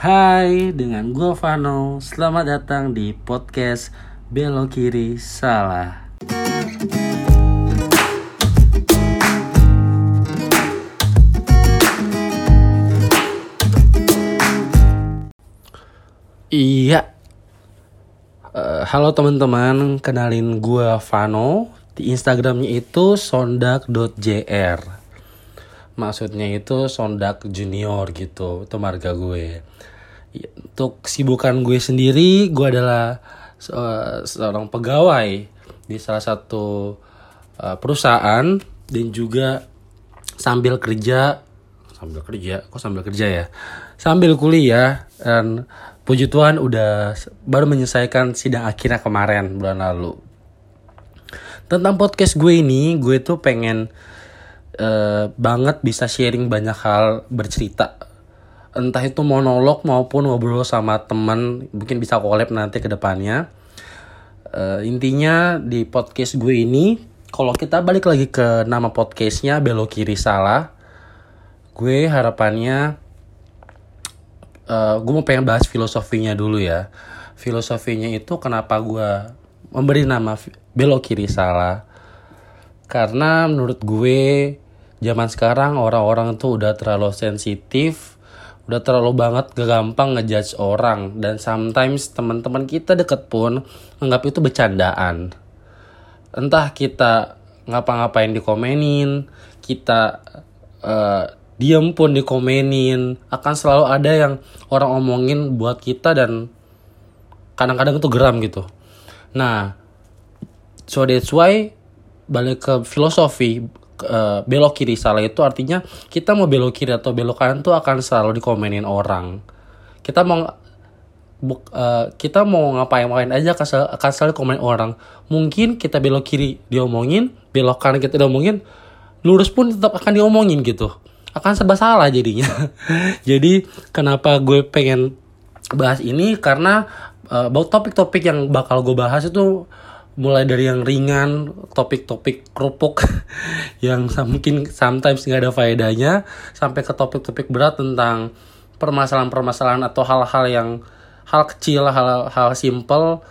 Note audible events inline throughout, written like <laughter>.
Hai, dengan gue Vano. Selamat datang di podcast Belok Kiri Salah. Iya. Eh, halo teman-teman, kenalin gue Vano. Di Instagramnya itu sondak.jr. Maksudnya itu sondak junior gitu, itu marga gue. Ya, Untuk kesibukan gue sendiri, gue adalah se- seorang pegawai di salah satu eh, perusahaan dan juga sambil kerja sambil kerja? Kok sambil kerja ya? Sambil kuliah dan puji Tuhan udah baru menyelesaikan sidang akhirnya kemarin bulan lalu. Tentang podcast gue ini gue tuh pengen eh, banget bisa sharing banyak hal bercerita. Entah itu monolog maupun ngobrol sama teman mungkin bisa collab nanti ke depannya. Eh, intinya di podcast gue ini kalau kita balik lagi ke nama podcastnya belok kiri salah gue harapannya eh gue mau pengen bahas filosofinya dulu ya. Filosofinya itu kenapa gue memberi nama belok kiri salah? Karena menurut gue zaman sekarang orang-orang tuh udah terlalu sensitif udah terlalu banget gampang ngejudge orang. Dan sometimes teman-teman kita deket pun anggap itu bercandaan. Entah kita ngapa-ngapain dikomenin kita eh, diem pun dikomenin. Akan selalu ada yang orang omongin buat kita dan kadang-kadang itu geram gitu. Nah so that's why balik ke filosofi eh, belok kiri salah itu artinya kita mau belok kiri atau belok kanan tuh akan selalu dikomenin orang. Kita mau buk- eh, kita mau ngapain-ngapain aja akan akan selalu komen orang. Mungkin kita belok kiri diomongin belok kanan kita diomongin lurus pun tetap akan diomongin gitu. Akan serba salah jadinya. <laughs> Jadi kenapa gue pengen bahas ini? Karena bahwa topik-topik yang bakal gue bahas itu mulai dari yang ringan topik-topik kerupuk <laughs> yang mungkin sometimes nggak ada faedahnya sampai ke topik-topik berat tentang permasalahan-permasalahan atau hal-hal yang hal kecil hal-hal simple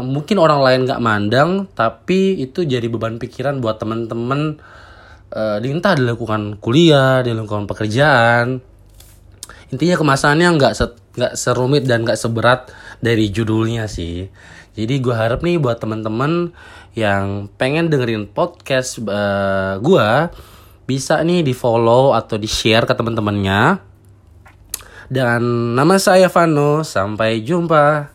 mungkin orang lain nggak mandang tapi itu jadi beban pikiran buat temen-temen eh, di entah di lingkungan kuliah di lingkungan pekerjaan. Intinya kemasannya nggak se nggak serumit dan nggak seberat dari judulnya sih jadi gue harap nih buat temen-temen yang pengen dengerin podcast eh, gue bisa nih di follow atau di share ke temen-temennya. Dan nama saya Vano sampai jumpa